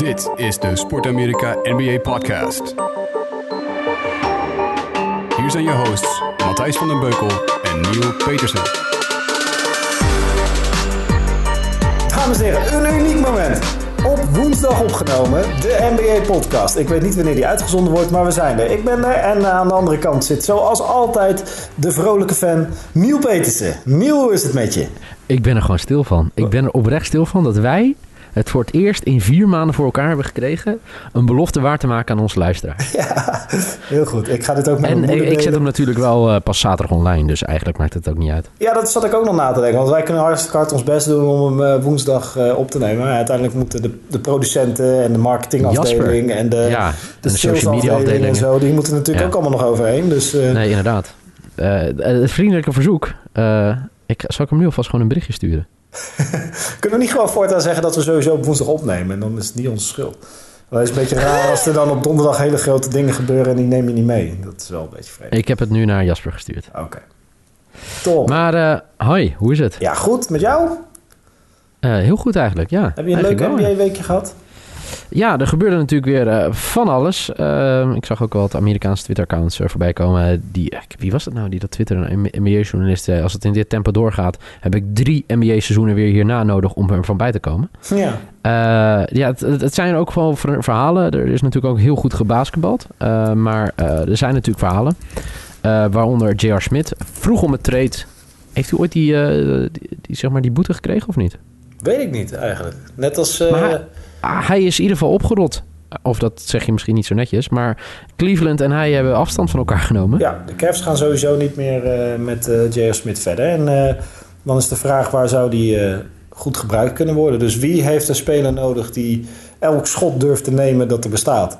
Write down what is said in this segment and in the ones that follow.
Dit is de Sport Amerika NBA Podcast. Hier zijn je hosts Matthijs van den Beukel en Neil Petersen. Dames en heren, een uniek moment. Op woensdag opgenomen, de NBA-podcast. Ik weet niet wanneer die uitgezonden wordt, maar we zijn er. Ik ben er en aan de andere kant zit zoals altijd de vrolijke fan Miel Petersen. Miel, hoe is het met je? Ik ben er gewoon stil van. Ik ben er oprecht stil van dat wij het voor het eerst in vier maanden voor elkaar hebben gekregen... een belofte waar te maken aan onze luisteraar. Ja, heel goed. Ik ga dit ook met En ik, zet hem natuurlijk wel eh, pas zaterdag online, dus eigenlijk maakt het ook niet uit. Ja, dat zat ik ook nog na te denken. Want wij kunnen hartstikke hard ons best doen om hem eh, woensdag eh, op te nemen. Maar uiteindelijk moeten de, de producenten en de marketingafdeling en de, ja, de, de social media salesafdeling en zo, die moeten natuurlijk Ja. ook allemaal nog overheen. Dus Nee, inderdaad. Het vriendelijke verzoek. ik, zal ik hem nu alvast gewoon een berichtje sturen? kunnen we niet gewoon voortaan zeggen dat we sowieso op woensdag opnemen. En dan is het niet onze schuld. Maar het is een beetje raar als er dan op donderdag hele grote dingen gebeuren en die neem je niet mee. Dat is wel een beetje vreemd. Ik heb het nu naar Jasper gestuurd. Oké. Top. Maar eh hoi, hoe is het? Ja, goed. Met jou? Eh, heel goed eigenlijk, ja. Heb je een leuk Eigenlijk wel, ja. NBA-weekje gehad? Ja, er gebeurde natuurlijk weer eh, van alles. Ehm, ik zag ook wel wat Amerikaanse Twitter-accounts eh, voorbij komen. Die, eh, wie was het nou die dat Twitter een NBA-journalist zei? Als het in dit tempo doorgaat, heb ik drie NBA-seizoenen weer hierna nodig om er van bij te komen. Ja. Eh, ja, het, zijn ook wel ver- verhalen. Er is natuurlijk ook heel goed gebasketbald. Eh, maar eh, er zijn natuurlijk verhalen. Eh, waaronder J.R. Smith vroeg om het trade. Heeft u ooit die, eh, die, die, zeg maar die boete gekregen of niet? Weet ik niet eigenlijk. Net als... eh, Maar hij, ah, hij is in ieder geval opgerot. Of dat zeg je misschien niet zo netjes. Maar Cleveland en hij hebben afstand van elkaar genomen. Ja, de Cavs gaan sowieso niet meer eh, met eh J.R. Smith verder. En eh, dan is de vraag waar zou die eh, goed gebruikt kunnen worden. Dus wie heeft een speler nodig die elk schot durft te nemen dat er bestaat?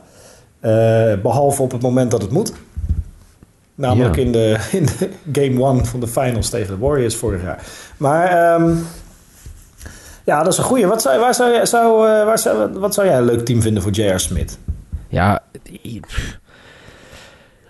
Eh, behalve op het moment dat het moet. Namelijk Ja. in, de, in de game one van de finals tegen de Warriors vorig jaar. Maar ehm, ja, dat is een goeie. Wat zou, waar zou, jij- zou, eh, waar zou, wat zou jij een leuk team vinden voor J.R. Smith? Ja,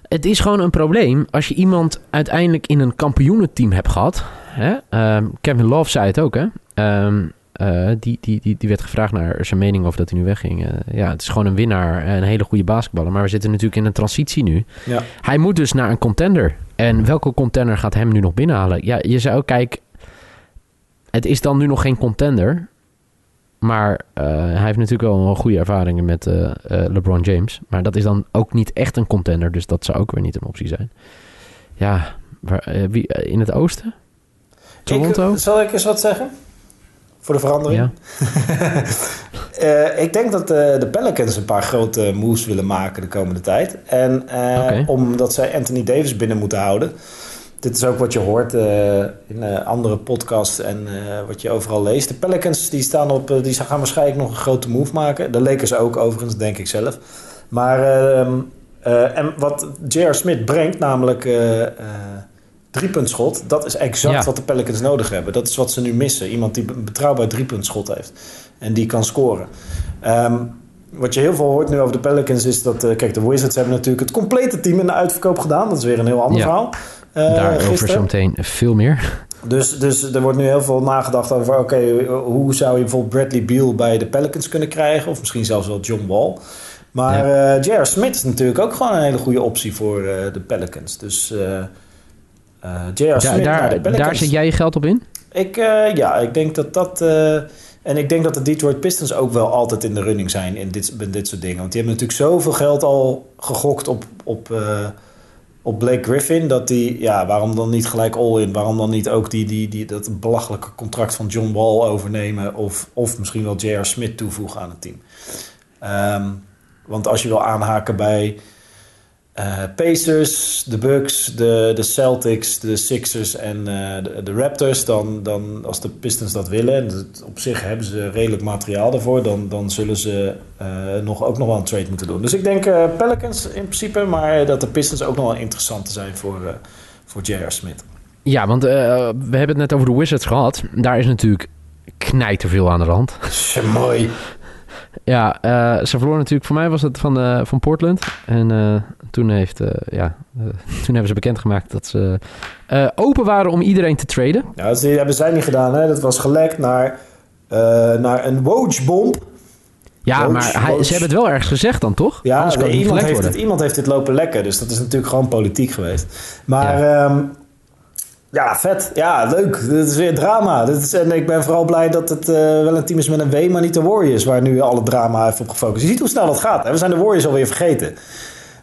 het is gewoon een probleem als je iemand uiteindelijk in een kampioenenteam hebt gehad. Hè? Ehm, Kevin Love zei het ook, hè? Ehm, eh, die, die, die, die werd gevraagd naar zijn mening over dat hij nu wegging. Eh, ja, het is gewoon een winnaar, een hele goede basketballer. Maar we zitten natuurlijk in een transitie nu. Ja. Hij moet dus naar een contender. En welke contender gaat hem nu nog binnenhalen? Ja, je zou ook kijken... Het is dan nu nog geen contender. Maar eh, hij heeft natuurlijk wel een goede ervaringen met eh, eh, LeBron James. Maar dat is dan ook niet echt een contender. Dus dat zou ook weer niet een optie zijn. Ja, waar, wie, in het oosten? Toronto? Ik, zal ik eens wat zeggen? Voor de verandering? Ja. Ik denk dat de Pelicans een paar grote moves willen maken de komende tijd. En omdat zij Anthony Davis binnen moeten houden. Dit is ook wat je hoort eh, in eh, andere podcasts en eh, wat je overal leest. De Pelicans die staan op, die gaan waarschijnlijk nog een grote move maken. De Lakers ook overigens, denk ik zelf. Maar ehm, eh, en wat J.R. Smith brengt, namelijk driepuntschot, dat is exact Ja. wat de Pelicans nodig hebben. Dat is wat ze nu missen. Iemand die een betrouwbaar driepuntschot heeft en die kan scoren. Ehm, wat je heel veel hoort nu over de Pelicans is dat... kijk, de Wizards hebben natuurlijk het complete team in de uitverkoop gedaan. Dat is weer een heel ander Ja. verhaal. Eh, Daarover gisteren. zo meteen veel meer. Dus, dus er wordt nu heel veel nagedacht over... oké, hoe zou je bijvoorbeeld Bradley Beal bij de Pelicans kunnen krijgen? Of misschien zelfs wel John Wall. Maar eh J.R. Smith is natuurlijk ook gewoon een hele goede optie voor eh, de Pelicans. Dus eh J.R. Smith de daar, Pelicans. daar zet jij je geld op in? Ik, ja, ik denk dat dat... en ik denk dat de Detroit Pistons ook wel altijd in de running zijn in dit, in dit soort dingen. Want die hebben natuurlijk zoveel geld al gegokt op, op, op Blake Griffin. Dat die, ja, waarom dan niet gelijk all-in? Waarom dan niet ook die, die, die, dat belachelijke contract van John Wall overnemen? Of, of misschien wel J.R. Smith toevoegen aan het team. Ehm, want als je wil aanhaken bij eh, Pacers, de Bucks, de, de Celtics, de Sixers en eh, de, de Raptors, dan, dan als de Pistons dat willen, en dat- op zich hebben ze redelijk materiaal daarvoor, dan, dan zullen ze eh, nog, ook nog wel een trade moeten doen. Dus ik denk Pelicans in principe, maar dat de Pistons ook nog wel interessant te zijn voor, voor J.R. Smith. Ja, want we hebben het net over de Wizards gehad. Daar is natuurlijk knijterveel aan de hand. Mooi. Ja, eh, ze verloren natuurlijk, voor mij was het van, eh, van Portland. En eh, toen, heeft, ja, toen hebben ze bekendgemaakt dat ze open waren om iedereen te traden. Ja, dat hebben zij niet gedaan. Hè? Dat was gelekt naar, naar een Woj-bomb. Ja, maar hij, ze hebben het wel ergens gezegd dan, toch? Ja, iemand, heeft het, iemand heeft dit lopen lekken. Dus dat is natuurlijk gewoon politiek geweest. Maar ja, ja vet. Ja, leuk. Dit is weer drama. Dit is, en ik ben vooral blij dat het eh, wel een team is met een W, maar niet de Warriors. Waar nu alle drama heeft op gefocust. Je ziet hoe snel dat gaat. Hè? We zijn de Warriors alweer vergeten.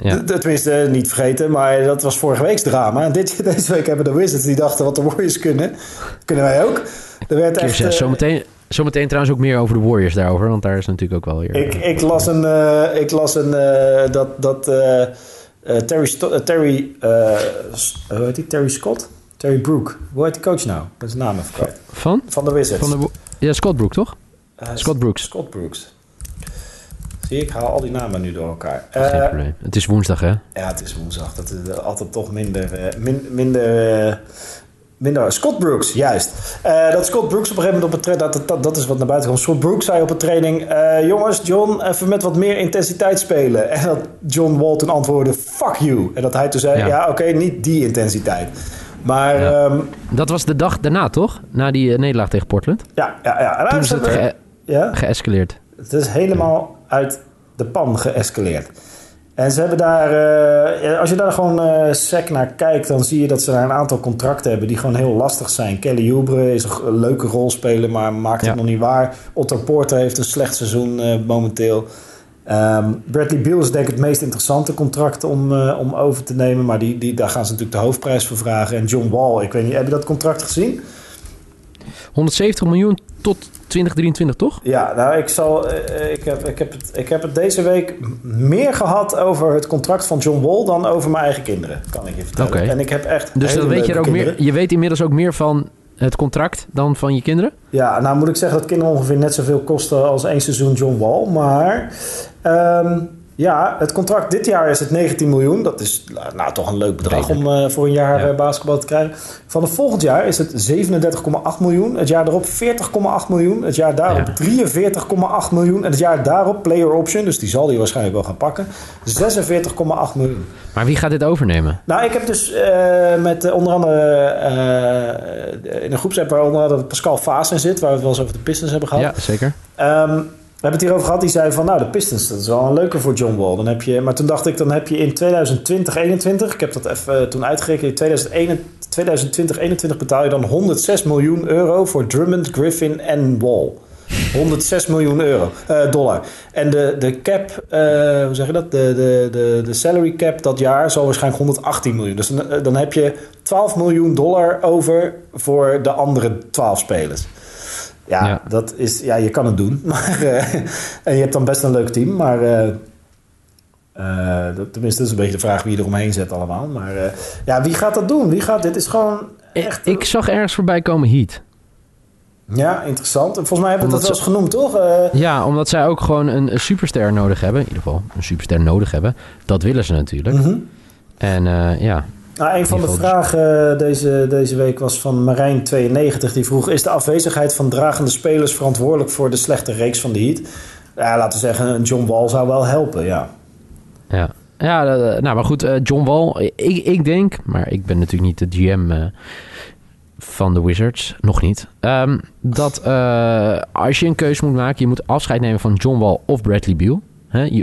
Ja. Tenminste, niet vergeten, maar dat was vorige week's drama. En dit, deze week hebben de Wizards die dachten wat de Warriors kunnen. Kunnen wij ook. Er werd echt... eh, Zometeen, zometeen trouwens ook meer over de Warriors daarover. Want daar is natuurlijk ook wel weer... Ik, ik las een. eh, ik las een. dat. dat Terry. Terry hoe heet die? Terry Scott? Terry Brook. Hoe heet die coach nou? Dat is de naam even kwijt. Van? Van de Wizards. Van de, ja, Scott Brook, toch? Eh, Scott Brooks. Scott Brooks. Zie ik haal al die namen nu door elkaar. Geen Eh, probleem. Het is woensdag, hè? ja, het is woensdag. Dat is altijd toch minder. eh, min- minder Minder, Scott Brooks, juist. Dat Scott Brooks op een gegeven moment op een training... Dat, dat, dat is wat naar buiten kwam. Scott Brooks zei op een training... jongens, John, even met wat meer intensiteit spelen. En dat John Wall toen antwoordde... Fuck you. En dat hij toen zei... Ja. Ja, oké, niet die intensiteit. Maar Ja. ja, Dat was de dag daarna, toch? Na die eh, nederlaag tegen Portland. ja, ja. ja. En Toen is het heeft- ge- ja? geëscaleerd. Het is helemaal uit de pan geëscaleerd. En ze hebben daar, eh, als je daar gewoon eh sec naar kijkt, dan zie je dat ze daar een aantal contracten hebben die gewoon heel lastig zijn. Kelly Oubre is een leuke rolspeler, maar maakt het Ja. nog niet waar. Otto Porter heeft een slecht seizoen momenteel. Ehm, Bradley Beal is denk ik het meest interessante contract om, eh, om over te nemen. Maar die, die, daar gaan ze natuurlijk de hoofdprijs voor vragen. En John Wall, ik weet niet, heb je dat contract gezien? 170 miljoen tot 2023, toch? Ja, nou, ik, zal, eh, ik, heb, ik, heb het, ik heb het deze week meer gehad over het contract van John Wall dan over mijn eigen kinderen, kan ik je vertellen. Oké. En ik heb echt. Dus dan weet je, er ook meer, je weet inmiddels ook meer van het contract dan van je kinderen? Ja, nou moet ik zeggen dat kinderen ongeveer net zoveel kosten als één seizoen John Wall. Maar ehm, ja, het contract dit jaar is het 19 miljoen. Dat is nou toch een leuk bedrag om eh, voor een jaar Ja. eh, basketbal te krijgen. Van het volgend jaar is het 37,8 miljoen. Het jaar daarop 40,8 miljoen. Het jaar daarop Ja. 43,8 miljoen. En het jaar daarop player option, dus die zal hij waarschijnlijk wel gaan pakken. 46,8 miljoen. Maar wie gaat dit overnemen? Nou, ik heb dus eh, met onder andere in een groepsapp waar onder andere Pascal Vaas in zit, waar we het wel eens over de Pistons hebben gehad. Ja, zeker. We hebben het hierover gehad. Die zei van, nou, de Pistons, dat is wel een leuke voor John Wall. Dan heb je, maar toen dacht ik, dan heb je in 2020, 21, ik heb dat even eh, toen uitgerekend, in 2021, 2020, 21 betaal je dan 106 miljoen euro voor Drummond, Griffin en Wall. 106 miljoen euro, eh, dollar. En de, de cap, eh, hoe zeg je dat? De, de, de, de salary cap dat jaar zal waarschijnlijk 118 miljoen. Dus dan heb je 12 miljoen dollar over voor de andere 12 spelers. Ja, Ja. Dat is, ja, je kan het doen. Maar, eh, en je hebt dan best een leuk team. Maar eh, eh, tenminste, dat is een beetje de vraag wie je eromheen zet allemaal. Maar ja, wie gaat dat doen? Wie gaat, dit is gewoon echt... Ik zag ergens voorbij komen Heat. Ja, interessant. En volgens mij hebben we dat wel eens genoemd, toch? Ja, omdat zij ook gewoon een, een superster nodig hebben. In ieder geval een superster nodig hebben. Dat willen ze natuurlijk. mhm. En ja, Nou, een van de vragen eh, deze, deze week was van Marijn92. Die vroeg: Is de afwezigheid van dragende spelers verantwoordelijk voor de slechte reeks van de Heat? Ja, laten we zeggen, een John Wall zou wel helpen, ja. ja. Ja, eh, nou maar goed, eh, John Wall. Ik, ik denk, maar ik ben natuurlijk niet de GM eh, van de Wizards. Nog niet. ehm, dat eh, als je een keuze moet maken, je moet afscheid nemen van John Wall of Bradley Beal.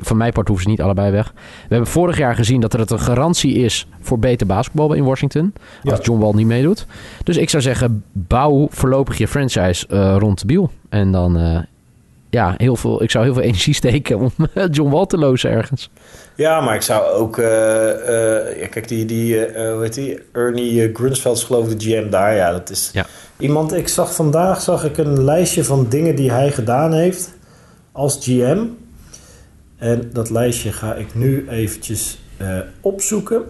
Van mijn part hoeven ze niet allebei weg. We hebben vorig jaar gezien dat er het een garantie is voor beter basketbal in Washington. Als Ja. John Wall niet meedoet. Dus ik zou zeggen, bouw voorlopig je franchise eh, rond Beal. En dan, eh, ja, heel veel, ik zou heel veel energie steken om John Wall te lozen ergens. Ja, maar ik zou ook. eh, eh, ja, kijk, die, die eh, hoe heet die? Ernie eh, Grunsveld is geloof ik de GM daar. Ja, dat is Ja. iemand. Ik zag vandaag zag ik een lijstje van dingen die hij gedaan heeft als GM. En dat lijstje ga ik nu eventjes eh, opzoeken.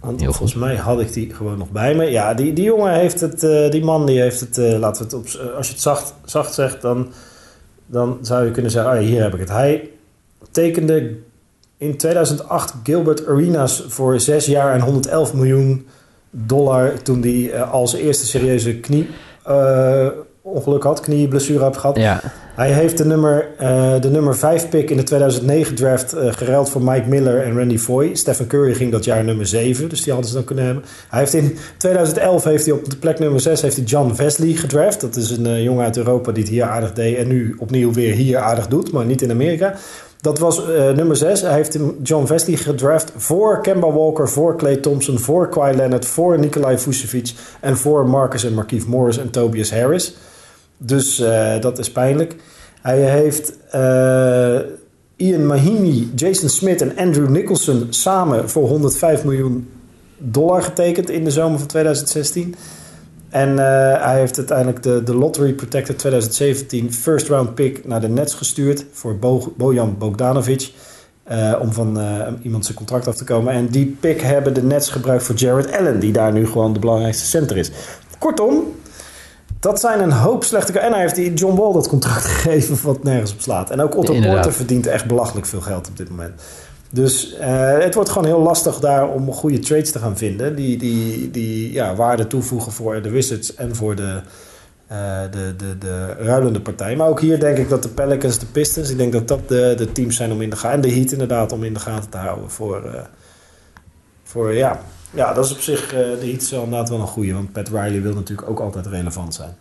Want volgens mij had ik die gewoon nog bij me. Ja, die, die jongen heeft het. eh, die man die heeft het. eh, laten we het op. als je het zacht, zacht zegt, dan, dan zou je kunnen zeggen: ja, hier heb ik het. Hij tekende in 2008 Gilbert Arenas voor 6 jaar en 111 miljoen dollar. Toen hij als eerste serieuze knie. ongeluk had, knieblessure had gehad. Ja, Hij heeft de nummer, uh, de nummer 5 pick in de 2009 draft uh, geruild voor Mike Miller en Randy Foy. Stephen Curry ging dat jaar nummer 7, dus die hadden ze dan kunnen hebben. Hij heeft in 2011 heeft hij op de plek nummer 6 heeft hij John Wesley gedraft. Dat is een uh, jongen uit Europa die het hier aardig deed en nu opnieuw weer hier aardig doet, maar niet in Amerika. Dat was nummer 6. Hij heeft John Wesley gedraft voor Kemba Walker, voor Clay Thompson, voor Kawhi Leonard, voor Nikolai Vucevic en voor Marcus en Markieff Morris en Tobias Harris. Dus uh, dat is pijnlijk. Hij heeft uh, Ian Mahimi, Jason Smith en Andrew Nicholson samen voor 105 miljoen dollar getekend in de zomer van 2016. En uh, hij heeft uiteindelijk de, de Lottery Protected 2017 first round pick naar de Nets gestuurd voor Bo Bojan Bogdanovic. Om van iemand zijn contract af te komen. En die pick hebben de Nets gebruikt voor Jared Allen, die daar nu gewoon de belangrijkste center is. Kortom, dat zijn een hoop slechte... En hij heeft die John Wall dat contract gegeven wat nergens op slaat. En ook Otto Inderdaad. Porter verdient echt belachelijk veel geld op dit moment. Dus uh, het wordt gewoon heel lastig daar om goede trades te gaan vinden. Die, die, die ja, waarde toevoegen voor de Wizards en voor de, uh, de, de, de ruilende partij. Maar ook hier denk ik dat de Pelicans, de Pistons... ik denk dat dat de, de teams zijn om in de gaten... en de Heat inderdaad om in de gaten te houden voor... Uh, voor ja, ja, dat is op zich uh, de iets inderdaad wel een goede. Want Pat Riley wil natuurlijk ook altijd relevant zijn.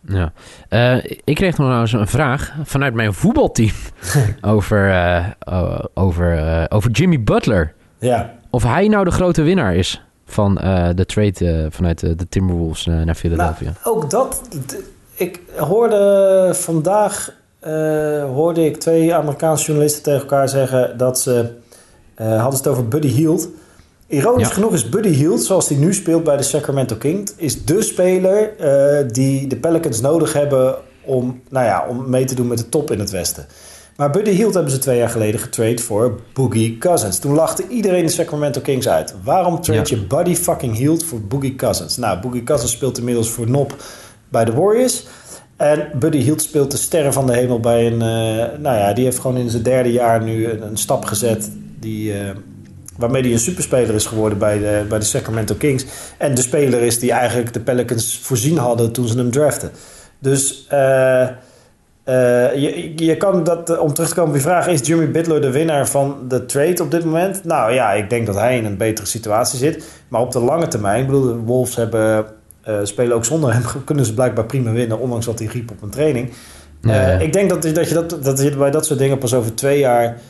Ja. Uh, ik kreeg nog nou eens een vraag vanuit mijn voetbalteam over, uh, over, over Jimmy Butler. Ja. Of hij nou de grote winnaar is van de trade vanuit de Timberwolves naar Philadelphia. Nou, ook dat. Ik hoorde vandaag hoorde ik twee Amerikaanse journalisten tegen elkaar zeggen dat ze hadden het over Buddy Hield. Ironisch ja. genoeg is Buddy Hield, zoals hij nu speelt bij de Sacramento Kings, is de speler uh, die de Pelicans nodig hebben om, nou ja, om mee te doen met de top in het Westen. Maar Buddy Hield hebben ze twee jaar geleden getrade voor Boogie Cousins. Toen lachte iedereen de Sacramento Kings uit. Waarom trade je Buddy fucking Hield voor Boogie Cousins? Nou, Boogie Cousins speelt inmiddels voor Nop bij de Warriors. En Buddy Hield speelt de sterren van de hemel bij een... Uh, nou ja, die heeft gewoon in zijn derde jaar nu een, een stap gezet... die, uh, waarmee hij een superspeler is geworden bij de, bij de Sacramento Kings. En de speler is die eigenlijk de Pelicans voorzien hadden toen ze hem draften. Dus uh, uh, je, je kan dat, om terug te komen op je vraag, is Jimmy Butler de winnaar van de trade op dit moment? Nou ja, ik denk dat hij in een betere situatie zit. Maar op de lange termijn, ik bedoel, de Wolves hebben, uh, spelen ook zonder hem, kunnen ze blijkbaar prima winnen, ondanks dat hij riep op een training. Ik denk dat, dat, je dat, dat je bij dat soort dingen pas over twee jaar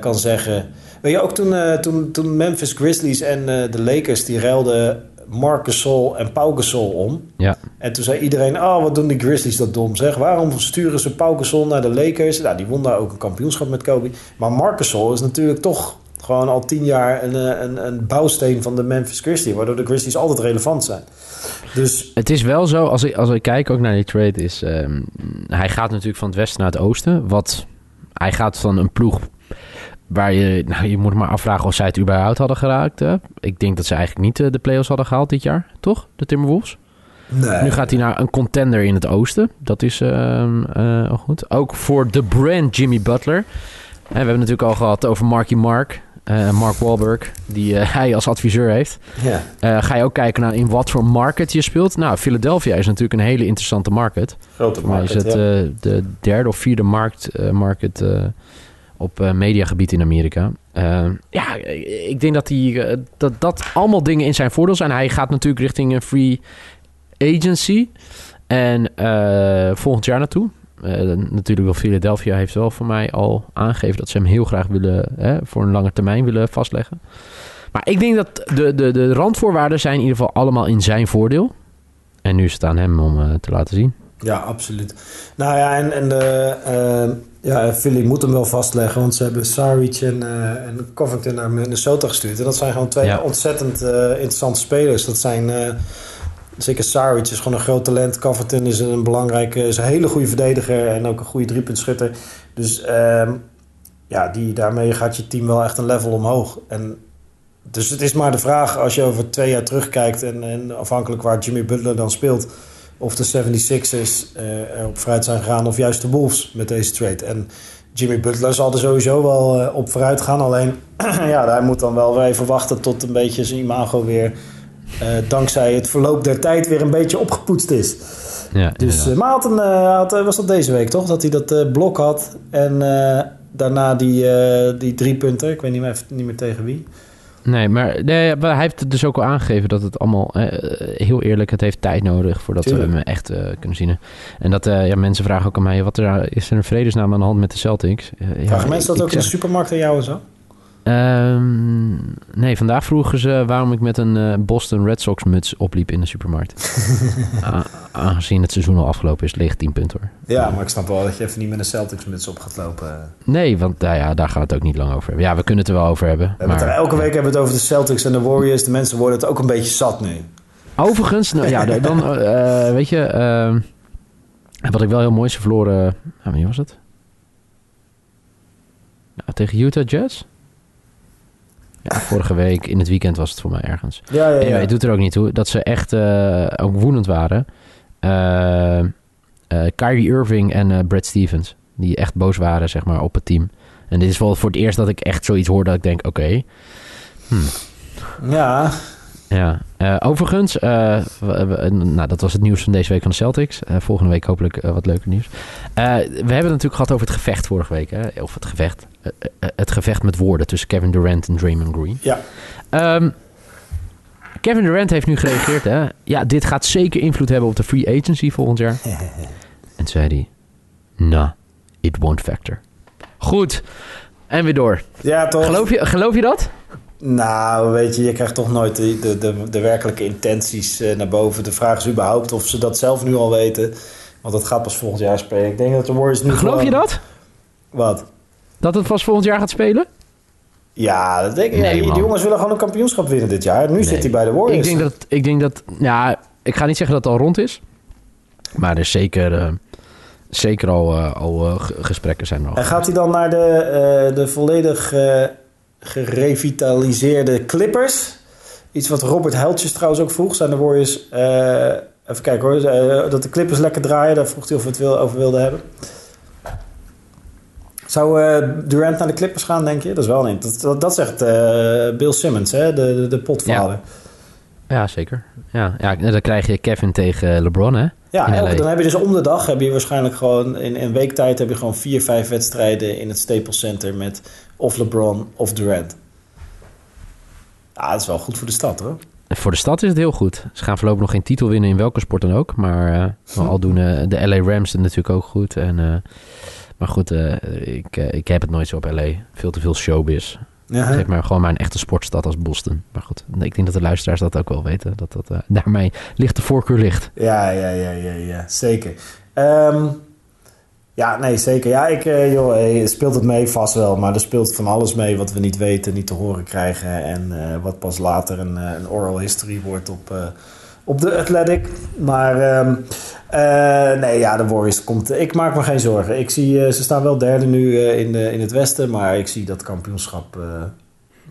kan zeggen. Weet je, ook toen, uh, toen, toen Memphis Grizzlies en uh, de Lakers... die ruilden Marc Gasol en Pau Gasol om. Ja. En toen zei iedereen... oh, wat doen die Grizzlies dat dom, zeg. Waarom sturen ze Pau Gasol naar de Lakers? Nou, die won daar ook een kampioenschap met Kobe. Maar Marc Gasol is natuurlijk toch gewoon al tien jaar... een, een, een bouwsteen van de Memphis Grizzlies... waardoor de Grizzlies altijd relevant zijn. Dus... Het is wel zo, als ik, als ik kijk ook naar die trade... is um, hij gaat natuurlijk van het westen naar het oosten... wat... Hij gaat van een ploeg Waar je, nou, je moet maar afvragen of zij het überhaupt hadden geraakt. Hè? Ik denk dat ze eigenlijk niet uh, de play-offs hadden gehaald dit jaar, toch? De Timberwolves. Nee. Nu gaat hij naar een contender in het oosten. Dat is uh, uh, goed. Ook voor de brand Jimmy Butler. En we hebben het natuurlijk al gehad over Marky Mark. Mark Wahlberg, die hij als adviseur heeft. Ja. ga je ook kijken naar in wat voor market je speelt. Nou, Philadelphia is natuurlijk een hele interessante market. Grote market, is het ja. de derde of vierde markt, market op uh, mediagebied in Amerika. Uh, ja, ik denk dat, hij, uh, dat dat allemaal dingen in zijn voordeel zijn. Hij gaat natuurlijk richting een free agency. En volgend jaar naartoe. natuurlijk wel Philadelphia heeft wel voor mij al aangegeven... dat ze hem heel graag willen voor een lange termijn willen vastleggen. Maar ik denk dat de, de, de randvoorwaarden zijn in ieder geval allemaal in zijn voordeel. En nu is het aan hem om te laten zien. Ja, absoluut. Nou ja, en, en de, ja, Philly moet hem wel vastleggen, want ze hebben Saric en, uh, en Covington naar Minnesota gestuurd. En dat zijn gewoon twee ja. ontzettend uh, interessante spelers. Dat zijn, uh, zeker Saric is gewoon een groot talent. Covington is een belangrijke, is een hele goede verdediger en ook een goede driepuntschutter. Dus um, ja, die, daarmee gaat je team wel echt een level omhoog. En dus het is maar de vraag, als je over twee jaar terugkijkt en, en afhankelijk waar Jimmy Butler dan speelt of de 76ers uh, erop vooruit zijn gegaan of juist de Wolves met deze trade. En Jimmy Butler zal er sowieso wel uh, op vooruit gaan. Alleen, ja, hij moet dan wel weer even wachten tot een beetje zijn imago weer... Uh, dankzij het verloop der tijd weer een beetje opgepoetst is. Ja, Dus, inderdaad. eh, maar had een, eh, had, eh, was dat deze week toch? Dat hij dat eh, blok had. En eh, daarna die, eh, die drie punten. Ik weet niet meer, niet meer tegen wie. Nee, maar, nee, maar hij heeft het dus ook al aangegeven dat het allemaal, eh, heel eerlijk, het heeft tijd nodig voordat Tuurlijk. we hem echt eh, kunnen zien. En dat eh, ja, mensen vragen ook aan mij, wat er, is er een vredesnaam aan de hand met de Celtics? Ja, Vragen mensen dat ik ook in de supermarkt aan jou en zo? Ehm, nee, vandaag vroegen ze waarom ik met een eh, Boston Red Sox muts opliep in de supermarkt. Aangezien het seizoen al afgelopen is, leeg 10 punten hoor. Ja, maar ik snap wel dat je even niet met een Celtics muts op gaat lopen. Nee, want nou ja, daar gaan we het ook niet lang over hebben. Ja, we kunnen het er wel over hebben. We hebben het er, maar- elke week hebben we het over de Celtics en de Warriors. De mensen worden het ook een beetje zat nu. Overigens, nou, ja, dan eh, weet je, ehm, wat ik wel heel mooi is, ze verloren, ah, wie was het? Nou, tegen Utah Jazz? Ja, vorige week in het weekend was het voor mij ergens. Ja, ja, ja. Anyway, het doet er ook niet toe dat ze echt eh, ook woedend waren. Eh, eh, Kyrie Irving en Brad Stevens, die echt boos waren zeg maar, op het team. En dit is wel voor het eerst dat ik echt zoiets hoor dat ik denk, oké, ja. Ja, eh, overigens, eh, we- we- nou, dat was het nieuws van deze week van de Celtics. Eh, volgende week hopelijk eh, wat leuker nieuws. Eh, we hebben het natuurlijk gehad over het gevecht vorige week. Hè? Of het gevecht. eh, eh, het gevecht met woorden tussen Kevin Durant en Draymond Green. Ja. Ehm, Kevin Durant heeft nu gereageerd. Hè? Ja, dit gaat zeker invloed hebben op de free agency volgend jaar. en zei hij... Nah, it won't factor. Goed. En weer door. Ja, toch? Geloof je, geloof je dat? Nou, weet je, je krijgt toch nooit de, de, de, de werkelijke intenties eh, naar boven. De vraag is überhaupt of ze dat zelf nu al weten. Want dat gaat pas volgend jaar spelen. Ik denk dat de Warriors nu Geloof je dat? Wat? Dat het pas volgend jaar gaat spelen? Ja, dat denk ik. Nee, die jongens willen gewoon een kampioenschap winnen dit jaar. Nu zit hij bij de Warriors. Ik denk dat, ik denk dat, ja, ik ga niet zeggen dat het al rond is. Maar er is zeker, eh, zeker al, eh, al gesprekken zijn er al. En gaat hij dan naar de, de volledig gerevitaliseerde Clippers? Iets wat Robert Heltjes trouwens ook vroeg. Zijn de Warriors... eh, even kijken hoor. eh, dat de Clippers lekker draaien. Daar vroeg hij of we het wil, over wilden hebben. Zou eh, Durant naar de Clippers gaan, denk je? Dat is wel een... Dat, dat, dat zegt Bill Simmons, hè? De, de, de potvader. Ja, zeker. Ja, ja, dan krijg je Kevin tegen LeBron, hè? Ja, elke- dan heb je dus om de dag heb je waarschijnlijk gewoon in een week tijd heb je gewoon vier, vijf wedstrijden in het Staples Center met of LeBron of Durant. Ja, dat is wel goed voor de stad hoor. Voor de stad is het heel goed. Ze gaan voorlopig nog geen titel winnen in welke sport dan ook. Maar eh, wel al doen eh, de LA Rams het natuurlijk ook goed. En, eh, maar goed, ik, ik heb het nooit zo op LA. Veel te veel showbiz. Ja, Geef maar gewoon maar een echte sportstad als Boston. Maar goed, ik denk dat de luisteraars dat ook wel weten. Dat dat daarmee ligt de voorkeur ligt. ja, ja, ja, ja, ja zeker. Ehm, ja, nee, zeker. Ja, ik, eh, joh, eh, speelt het mee vast wel. Maar er speelt van alles mee wat we niet weten, niet te horen krijgen. En eh, wat pas later een, een oral history wordt op, eh, op de Athletic. Maar ehm, eh, nee, ja, de Warriors komt... Ik maak me geen zorgen. Ik zie, ze staan wel derde nu in, de, in het westen. Maar ik zie dat kampioenschap...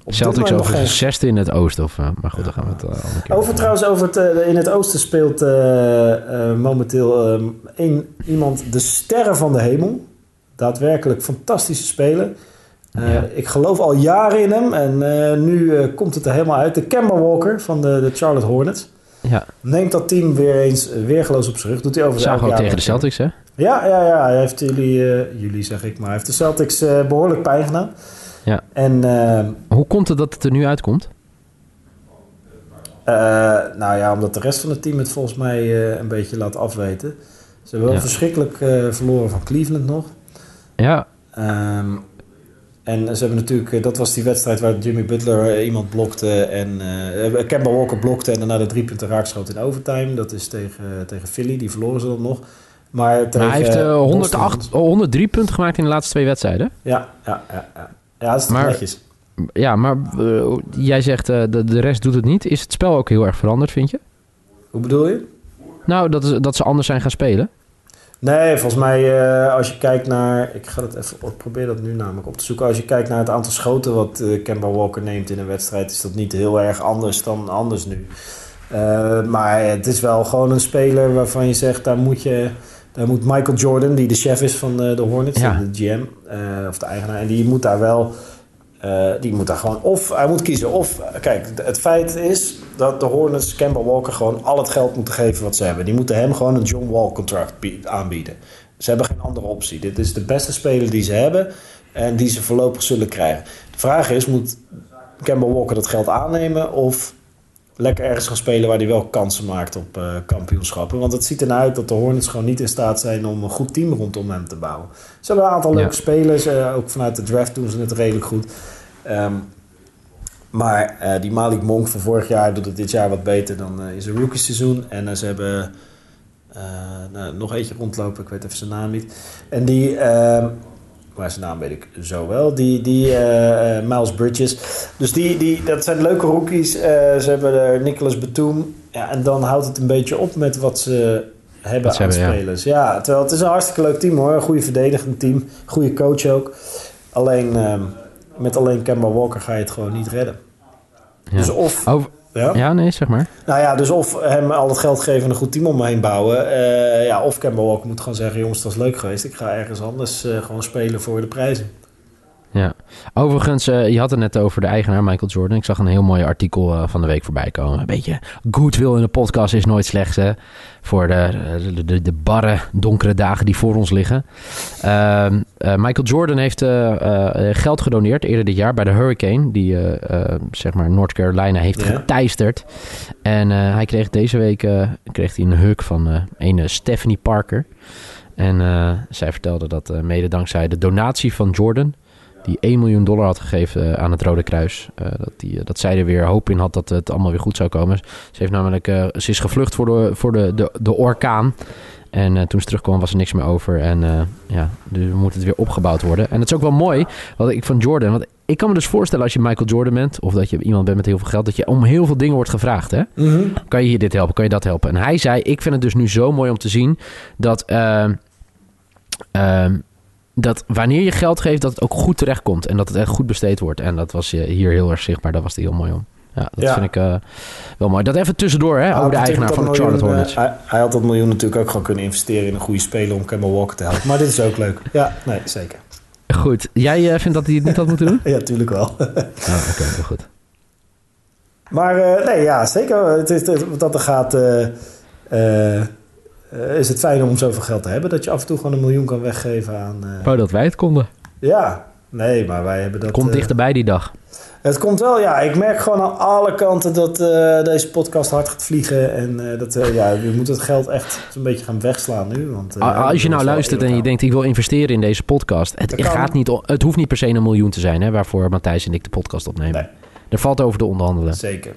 Celtics geen- zesde in het oosten. Of, eh, maar goed, daar gaan we het uh, andere keer over trouwens, over het, eh, in het oosten speelt momenteel eh, één, iemand de sterren van de hemel. Daadwerkelijk fantastische speler. Eh, Ja. Ik geloof al jaren in hem en eh, nu eh, komt het er helemaal uit. De Kemba Walker van de, de Charlotte Hornets. Ja, Neemt dat team weer eens weergeloos op zijn rug. Doet hij over zagen elk ook jaar tegen de. Celtics, hè? Ja, ja, ja. Hij heeft jullie, eh, jullie zeg ik maar, hij heeft de Celtics eh, behoorlijk pijn gedaan. Ja. En eh, Hoe komt het dat het er nu uitkomt? Eh, nou ja, omdat de rest van het team het volgens mij eh, een beetje laat afweten. Ze hebben wel Ja. verschrikkelijk eh, verloren van Cleveland nog. Ja, Ehm, en ze hebben natuurlijk, dat was die wedstrijd waar Jimmy Butler iemand blokte en eh Kemba Walker blokte en daarna de drie punten raakschoot in overtime. Dat is tegen, tegen Philly, die verloren ze dan nog. Maar, tegen, hij heeft eh, eh, 108, Boston- oh, 103 punten gemaakt in de laatste twee wedstrijden. Ja, ja, ja, ja. Ja, dat is Maar- netjes. Ja, maar eh, jij zegt eh, de, de rest doet het niet. Is het spel ook heel erg veranderd, vind je? Hoe bedoel je? Nou, dat, is, dat ze anders zijn gaan spelen. Nee, volgens mij eh, als je kijkt naar... Ik ga het even ik probeer dat nu namelijk op te zoeken. Als je kijkt naar het aantal schoten wat Kemba Walker neemt in een wedstrijd... is dat niet heel erg anders dan anders nu. Maar het is wel gewoon een speler waarvan je zegt... daar moet, je, daar moet Michael Jordan, die de chef is van eh, de Hornets, Ja. de GM... eh, of de eigenaar... en die moet daar wel Eh, die moet daar gewoon... Of hij moet kiezen. Of, kijk, het feit is dat de Hornets Kemba Walker gewoon al het geld moeten geven wat ze hebben. Die moeten hem gewoon een John Wall contract aanbieden. Ze hebben geen andere optie. Dit is de beste speler die ze hebben en die ze voorlopig zullen krijgen. De vraag is, moet Kemba Walker dat geld aannemen of lekker ergens gaan spelen waar hij wel kansen maakt op uh, kampioenschappen. Want het ziet ernaar uit dat de Hornets gewoon niet in staat zijn om een goed team rondom hem te bouwen. Ze hebben een aantal leuke spelers, uh, ook vanuit de draft doen ze het redelijk goed. Um, maar uh, die Malik Monk van vorig jaar doet het dit jaar wat beter dan is een rookie seizoen. En ze hebben nou, nog eentje rondlopen, ik weet even zijn naam niet. En die... Ehm, maar zijn naam weet ik zo wel. Die, die uh, Miles Bridges. Dus die, die, dat zijn leuke rookies. Uh, ze hebben er Nicholas Batum. Ja, en dan houdt het een beetje op met wat ze hebben aan spelers. Ja. ja. terwijl het is een hartstikke leuk team hoor. Een goede verdedigend team. Goede coach ook. Alleen uh, met alleen Kemba Walker ga je het gewoon niet redden. Ja. Dus of... Over, ja? ja, nee, zeg maar. Nou ja, dus of hem al het geld geven en een goed team om me heen bouwen. Uh, ja, of Kemba Walker moet gewoon zeggen... jongens, dat is leuk geweest. Ik ga ergens anders uh, gewoon spelen voor de prijzen. Overigens, uh, je had het net over de eigenaar Michael Jordan. Ik zag een heel mooi artikel uh, van de week voorbij komen. Een beetje goodwill in de podcast is nooit slecht, hè? Voor de, de, de, de barre, donkere dagen die voor ons liggen. Uh, Michael Jordan heeft geld gedoneerd eerder dit jaar bij de Hurricane. Die, zeg maar, North Carolina heeft ja. geteisterd. En hij kreeg deze week kreeg hij een huk van een Stephanie Parker. En zij vertelde dat mede dankzij de donatie van Jordan die 1 miljoen dollar had gegeven eh, aan het Rode Kruis. Uh, dat, die, dat zij er weer hoop in had dat het allemaal weer goed zou komen. Ze, heeft namelijk, ze is gevlucht voor de, voor de, de, de orkaan. En uh, toen ze terugkwam was er niks meer over. En uh, ja, dus moet het weer opgebouwd worden. En het is ook wel mooi, wat ik van Jordan... Want ik kan me dus voorstellen als je Michael Jordan bent... of dat je iemand bent met heel veel geld... dat je om heel veel dingen wordt gevraagd. Hè? Mm -hmm. Kan je hier dit helpen? Kan je dat helpen? En hij zei, ik vind het dus nu zo mooi om te zien... dat... Uh, dat wanneer je geld geeft, dat het ook goed terechtkomt. En dat het echt goed besteed wordt. En dat was hier heel erg zichtbaar. Daar was heel mooi om. Ja, dat ja. vind ik uh, wel mooi. Dat even tussendoor, hè, over de eigenaar van de Charlotte Hornets. Uh, hij, hij, had dat miljoen natuurlijk ook gewoon kunnen investeren in een goede speler om Kemba Walker te helpen. Maar dit is ook leuk. Ja, nee, zeker. Goed. Jij uh, vindt dat hij het niet had moeten doen? ja, tuurlijk wel. oh, Oké, okay, heel goed. Maar nee, ja, zeker. Het is, dat er gaat... Uh, is het fijn om zoveel geld te hebben dat je af en toe gewoon een miljoen kan weggeven aan. Uh... Dat wij het konden? Ja, nee, maar wij hebben dat. Komt uh... dichterbij die dag. Het komt wel, ja. Ik merk gewoon aan alle kanten dat deze podcast hard gaat vliegen. En dat ja, je moet het geld echt een beetje gaan wegslaan nu. Want, Als je nou luistert en je denkt, ik wil investeren in deze podcast. Het, gaat niet, het hoeft niet per se een miljoen te zijn, hè, waarvoor Matthijs en ik de podcast opnemen. Nee. Er valt over te onderhandelen. Zeker.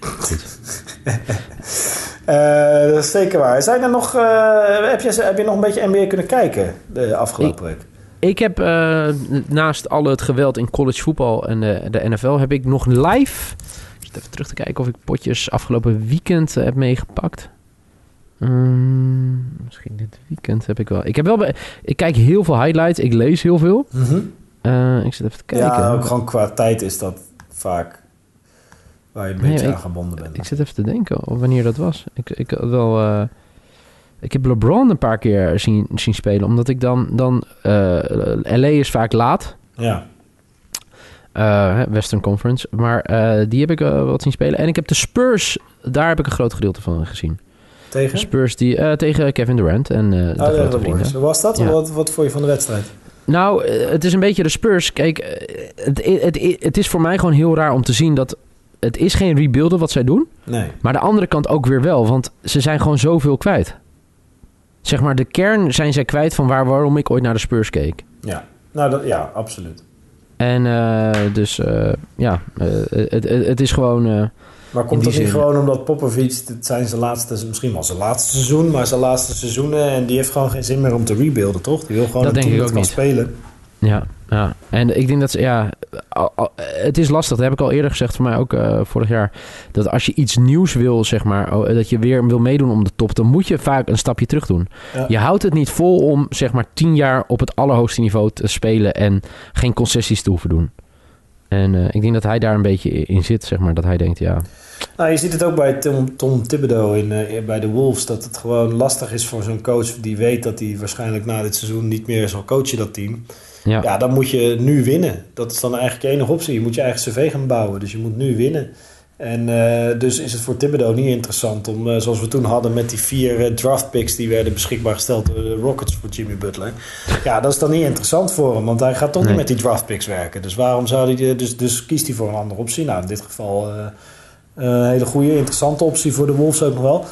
Goed. Uh, dat is zeker waar. Zijn er nog, uh, heb, je, heb je nog een beetje NBA kunnen kijken de afgelopen week? Ik heb uh, naast al het geweld in college voetbal en de, de, NFL... heb ik nog live... Ik zit even terug te kijken of ik potjes afgelopen weekend heb meegepakt. Um, misschien dit weekend heb ik wel... Ik, heb wel bij, ik kijk heel veel highlights. Ik lees heel veel. Mm -hmm. ik zit even te kijken. Ja, ook gewoon qua tijd is dat vaak waar je een beetje nee, aan gebonden bent. Ik zit even te denken wanneer dat was. Ik, ik had wel... Uh, ik heb LeBron een paar keer zien, zien spelen, omdat ik dan... dan uh, LA is vaak laat. Ja. Uh, Western Conference. Maar die heb ik wat zien spelen. En ik heb de Spurs, daar heb ik een groot gedeelte van gezien. Tegen? Spurs die, tegen Kevin Durant en de oh, grote ja, vrienden. Hoe was dat? Ja. Wat, wat vond je van de wedstrijd? Nou, het is een beetje de Spurs. Kijk, het, het, het, het is voor mij gewoon heel raar om te zien dat het is geen rebuilden wat zij doen. Nee. Maar de andere kant ook weer wel, want ze zijn gewoon zoveel kwijt. Zeg maar, de kern zijn zij kwijt van waar, waarom ik ooit naar de Spurs keek. Ja, nou dat, ja, absoluut. En uh, dus, uh, ja, uh, het, is gewoon... maar komt dat niet gewoon omdat Popovic, het zijn zijn laatste, misschien wel zijn laatste seizoen, maar zijn laatste seizoenen en die heeft gewoon geen zin meer om te rebuilden, toch? Die wil gewoon dat een denk team ik ook niet. spelen. Ja, ja, en ik denk dat ze, ja, het is lastig. Dat heb ik al eerder gezegd voor mij ook uh, vorig jaar. Dat als je iets nieuws wil, zeg maar, oh, dat je weer wil meedoen om de top, dan moet je vaak een stapje terug doen. Ja. Je houdt het niet vol om, zeg maar, tien jaar op het allerhoogste niveau te spelen en geen concessies te hoeven doen. En eh, ik denk dat hij daar een beetje in zit, zeg maar. Dat hij denkt, ja, Nou, je ziet het ook bij Tom, Tom Thibodeau in, eh, bij de Wolves. Dat het gewoon lastig is voor zo'n coach die weet dat hij waarschijnlijk na dit seizoen niet meer zal coachen dat team. ja. Ja, dan moet je nu winnen. Dat is dan eigenlijk je enige optie. Je moet je eigen cv gaan bouwen. Dus je moet nu winnen. En eh, dus is het voor Thibodeau niet interessant om, eh, zoals we toen hadden met die vier eh, draft picks die werden beschikbaar gesteld door de Rockets voor Jimmy Butler. Ja, dat is dan niet interessant voor hem, want hij gaat toch Nee. niet met die draft picks werken. Dus waarom zou hij, dus, dus kiest hij voor een andere optie? Nou, in dit geval een hele goede, interessante optie voor de Wolves ook nog wel.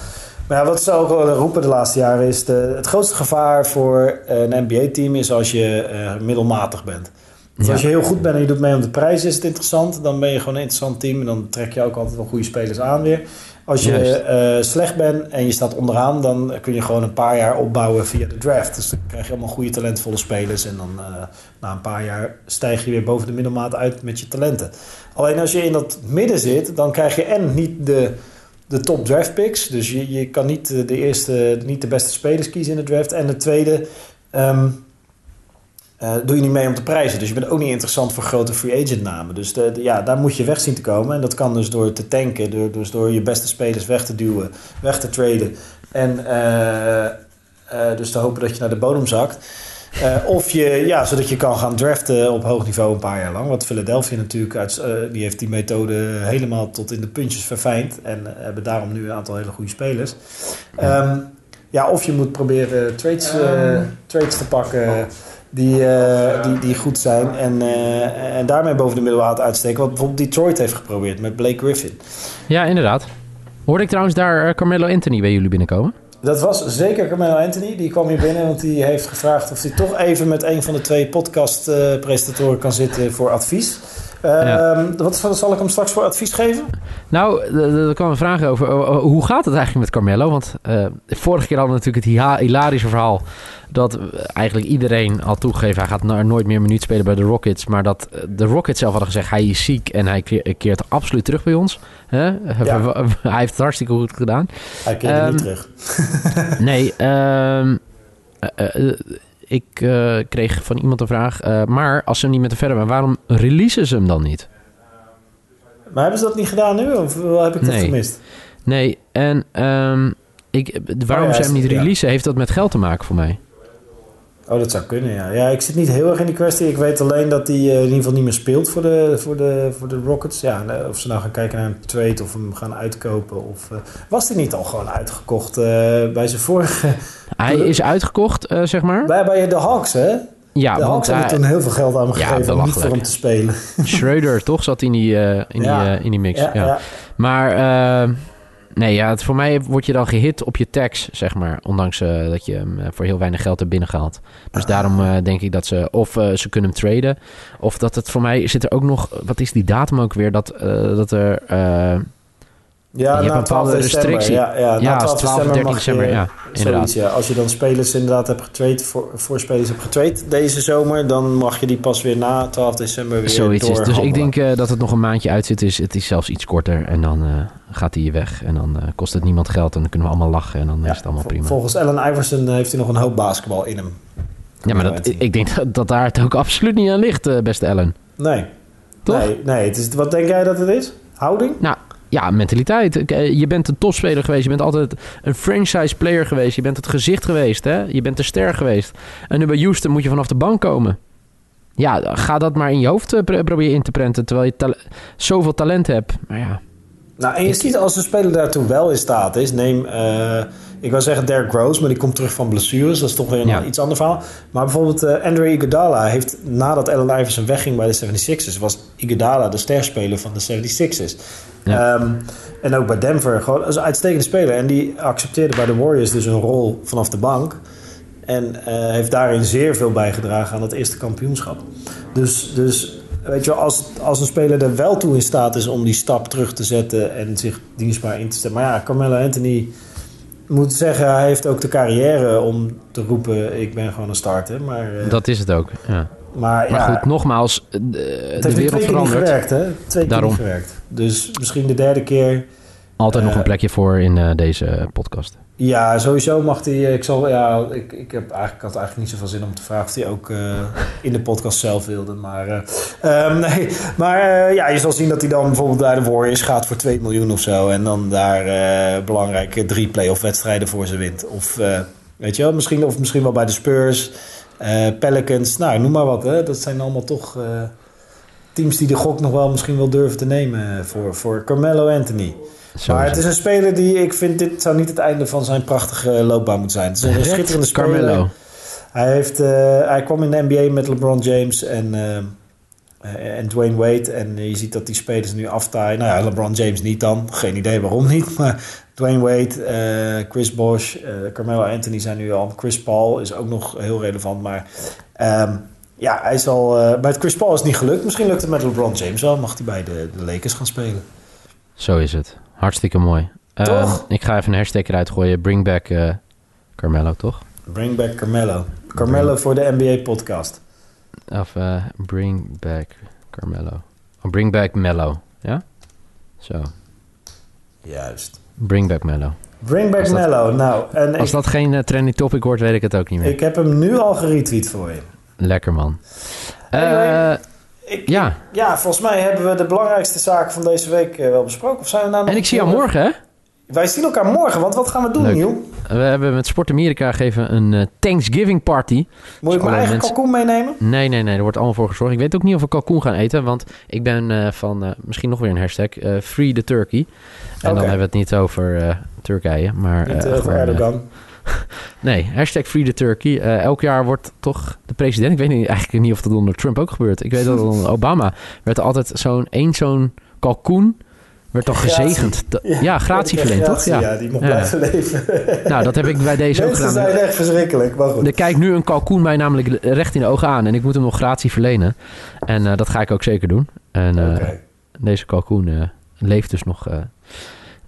Maar ja, wat ze ook wel roepen de laatste jaren is... De, het grootste gevaar voor een NBA-team is als je middelmatig bent. Dus Ja. als je heel goed bent en je doet mee om de prijs, is het interessant. Dan ben je gewoon een interessant team en dan trek je ook altijd wel goede spelers aan weer. Als je eh, slecht bent en je staat onderaan, dan kun je gewoon een paar jaar opbouwen via de draft. Dus dan krijg je allemaal goede talentvolle spelers. En dan eh, na een paar jaar stijg je weer boven de middelmaat uit met je talenten. Alleen als je in dat midden zit, dan krijg je en niet de, de top draft picks. Dus je, je kan niet eh, de eerste, niet de beste spelers kiezen in de draft. En de tweede. ehm, eh, doe je niet mee om te prijzen. Dus je bent ook niet interessant voor grote free agent namen. Dus de, de- ja, daar moet je weg zien te komen. En dat kan dus door te tanken. Door, dus door je beste spelers weg te duwen. Weg te traden. En eh, eh, dus te hopen dat je naar de bodem zakt. Of je, ja, zodat je kan gaan draften op hoog niveau een paar jaar lang. Want Philadelphia natuurlijk, uit, die heeft die methode helemaal tot in de puntjes verfijnd. En hebben daarom nu een aantal hele goede spelers. Ehm, ja, of je moet proberen trades, eh, trades te pakken die, eh, die, die goed zijn. En, eh, en daarmee boven de middelwaard uitsteken. Wat bijvoorbeeld Detroit heeft geprobeerd met Blake Griffin. ja, inderdaad. Hoorde ik trouwens daar eh, Carmelo Anthony bij jullie binnenkomen? Dat was zeker Carmelo Anthony. Die kwam hier binnen, want die heeft gevraagd of hij toch even met een van de twee podcast-presentatoren kan zitten voor advies. Ehm, wat, zal ik hem straks voor advies geven? Nou, er kwam een vraag over. hoe gaat het eigenlijk met Carmelo? Want eh, vorige keer hadden we natuurlijk het hilarische verhaal. Dat eigenlijk iedereen al toegegeven. Hij gaat no- nooit meer minuut spelen bij de Rockets. Maar dat eh, de Rockets zelf hadden gezegd. Hij is ziek en hij keer- keert absoluut terug bij ons. Hij heeft het hartstikke goed gedaan. Hij keerde Ehm, niet terug. Nee, ehm, eh, ik eh, kreeg van iemand een vraag. eh, maar als ze hem niet met de verder zijn, waarom releasen ze hem dan niet? Maar hebben ze dat niet gedaan nu? Of heb ik dat Nee. gemist? Nee, en ehm, ik, waarom Oh ja, ze hem niet ja. releasen, heeft dat met geld te maken voor mij. Oh, dat zou kunnen, ja. Ja, ik zit niet heel erg in die kwestie. Ik weet alleen dat hij eh, in ieder geval niet meer speelt voor de, voor de, voor de Rockets. Ja, eh, of ze nou gaan kijken naar een trade of hem gaan uitkopen. Of, eh, was hij niet al gewoon uitgekocht bij zijn vorige... Hij is uitgekocht, zeg maar. Bij, bij de Hawks, hè? Ja, de want hij, toen heel veel geld aan Ja, gegeven om niet voor hem te spelen. Schreuder toch zat in die, in, Ja. die, in die mix. Ja, Ja, ja. Maar nee, ja, het, voor mij word je dan gehit op je tax, zeg maar. Ondanks eh, dat je hem eh, voor heel weinig geld hebt binnengehaald. Dus Ah. daarom eh, denk ik dat ze of ze kunnen hem traden. Of dat het voor mij zit er ook nog. Wat is die datum ook weer? Dat, dat er. Ja, hebt na een bepaalde 12 december. restrictie. Ja, ja, na ja, 12 als 12 december 13 mag december. je, ja, inderdaad. Zoiets, ja. Als je dan spelers inderdaad hebt getraind, voor, voor spelers hebt getraind deze zomer, dan mag je die pas weer na 12 december weer Zoiets is. Dus ik denk eh, dat het nog een maandje uit zit. Is, het is zelfs iets korter. En dan eh, gaat hij weg. En dan eh, kost het niemand geld. En dan kunnen we allemaal lachen. En dan Ja, is het allemaal prima. Volgens Allen Iverson heeft hij nog een hoop basketbal in hem. Ja, maar dat, ik denk dat, dat daar het ook absoluut niet aan ligt, beste Ellen. Nee. Toch? Nee, nee het is, wat denk jij dat het is? Houding? Nou, ja, mentaliteit. Eh, Je bent een topspeler geweest. Je bent altijd een franchise player geweest. Je bent het gezicht geweest. Hè? Je bent de ster geweest. En nu bij Houston moet je vanaf de bank komen. Ja, ga dat maar in je hoofd eh, pro- proberen in te prenten. Terwijl je zoveel talent hebt. Maar ja, Nou, en je ziet als een speler daartoe wel in staat is. Neem, eh, ik wil zeggen Derrick Rose, maar die komt terug van blessures. Dat is toch weer een Ja. iets ander verhaal. Maar bijvoorbeeld eh Andre Iguodala heeft nadat Allen Iverson wegging bij de 76ers... was Iguodala de sterspeler van de 76ers. Ja. Ehm, en ook bij Denver, gewoon als een uitstekende speler. En die accepteerde bij de Warriors dus een rol vanaf de bank. En eh, heeft daarin zeer veel bijgedragen aan het eerste kampioenschap. Dus, dus weet je als, als een speler er wel toe in staat is om die stap terug te zetten en zich dienstbaar in te stellen. Maar ja, Carmelo Anthony moet zeggen, hij heeft ook de carrière om te roepen: ik ben gewoon een starter. Maar, eh, dat is het ook. Ja. maar, Maar ja, goed, nogmaals, eh, de, het de wereld twee keer niet verandert. gewerkt, hè? Twee keer Daarom. gewerkt. Dus misschien de derde keer. Altijd nog Eh, een plekje voor in deze podcast. Ja, sowieso mag hij. Ik, zal, ja, ik, ik, heb eigenlijk, had eigenlijk niet zoveel zin om te vragen of hij ook eh, in de podcast zelf wilde. Maar, eh, ehm, nee, maar eh, ja, je zal zien dat hij dan bijvoorbeeld naar de Warriors gaat voor 2 miljoen of zo. En dan daar belangrijke drie play-off wedstrijden voor ze wint. Of weet je wel, misschien, of misschien wel bij de Spurs, Pelicans. Nou, noem maar wat. Hè. Dat zijn allemaal toch teams die de gok nog wel misschien wel durven te nemen voor, voor Carmelo Anthony. maar het is een speler die ik vind, dit zou niet het einde van zijn prachtige loopbaan moeten zijn. Het is een schitterende speler. Carmelo. Hij, heeft, uh, hij kwam in de NBA met LeBron James en, uh, en Dwayne Wade. En je ziet dat die spelers nu aftaaien. Nou ja, LeBron James niet dan. Geen idee waarom niet. Maar Dwayne Wade, uh, Chris Bosh, Carmelo Anthony zijn nu al. Chris Paul is ook nog heel relevant. Maar um, ja, hij zal. Uh, bij het Chris Paul is het niet gelukt. Misschien lukt het met LeBron James wel. Mag hij bij de, de Lakers gaan spelen. Zo is het. Hartstikke mooi. Uh, ik ga even een hashtag eruit gooien. Bring back uh, Carmelo, toch? Bring back Carmelo. Carmelo voor de NBA-podcast. Of uh, bring back Carmelo. Oh, bring back Mello. Ja? Zo. Juist. Bring back Mello. Bring back Mello. Nou, en als dat geen trending topic wordt, weet ik het ook niet meer. Ik heb hem nu al geretweet voor je. Lekker man. Uh, ik, ja. ja, volgens mij hebben we de belangrijkste zaken van deze week uh, wel besproken. Of zijn we nou nog en ik zie jou morgen, hè? Wij zien elkaar morgen, want wat gaan we doen, Leuk. Niel? We hebben met Sport Amerika gegeven een uh, Thanksgiving party. Moet ik mijn eigen mensen... kalkoen meenemen? Nee, nee, nee. Er wordt allemaal voor gezorgd. Ik weet ook niet of we kalkoen gaan eten, want ik ben uh, van, misschien nog weer een hashtag, Free the Turkey. En okay. dan hebben we het niet over Turkije, maar... Niet over Erdogan. nee, hashtag Free the Turkey. Uh, elk jaar wordt toch de president... Ik weet niet, eigenlijk niet of dat onder Trump ook gebeurt. Ik weet dat onder Obama werd er altijd zo'n één zo'n kalkoen... werd toch gezegend. Ja, ja gratie verleend, toch? Ja. ja, die mocht blijven leven. nou, dat heb ik bij deze ook gedaan. Dat zijn echt verschrikkelijk, maar goed. Er kijkt nu een kalkoen mij namelijk recht in de ogen aan... en ik moet hem nog gratie verlenen. En uh, dat ga ik ook zeker doen. En uh, okay. deze kalkoen leeft dus nog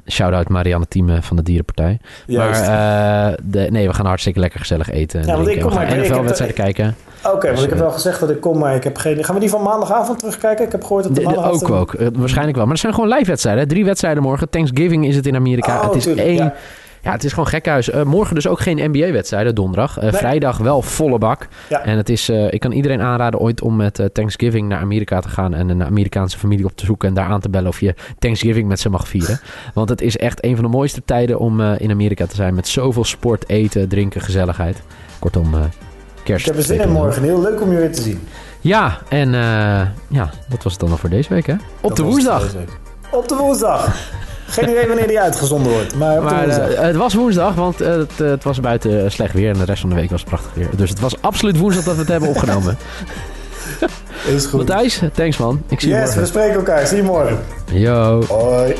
Shout-out Marianne Thieme van de Dierenpartij. Juist. Maar uh, de, nee, we gaan hartstikke lekker gezellig eten. Ja, want ik kom we gaan NFL-wedstrijden kijken. Oké, okay, want ik heb wel gezegd dat ik kom, maar ik heb geen... Gaan we die van maandagavond terugkijken? Ik heb gehoord dat de, de. Ook, ook. Uh, waarschijnlijk wel. Maar er zijn gewoon live-wedstrijden. Drie wedstrijden morgen. Thanksgiving is het in Amerika. Oh, het is tuurlijk, één... Ja. Ja, het is gewoon gekhuis. Uh, morgen dus ook geen NBA-wedstrijden, donderdag. Uh, nee. Vrijdag wel volle bak. Ja. En het is, uh, ik kan iedereen aanraden ooit om met Thanksgiving naar Amerika te gaan... en een Amerikaanse familie op te zoeken en daar aan te bellen... of je Thanksgiving met ze mag vieren. Want het is echt een van de mooiste tijden om in Amerika te zijn... met zoveel sport, eten, drinken, gezelligheid. Kortom, kerst. Ik heb er zin in morgen. Heel leuk om je weer te zien. Ja, en ja, dat was het dan nog voor deze week, hè? Op dat de woensdag. Op de woensdag. Geen idee wanneer die uitgezonden wordt. Maar, maar uh, het was woensdag, want uh, het, het, was buiten slecht weer. En de rest van de week was prachtig weer. Dus het was absoluut woensdag dat we het hebben opgenomen. Is goed. Matthijs, thanks man. Ik zie yes, je morgen. we spreken elkaar. Zie je morgen. Yo. Hoi.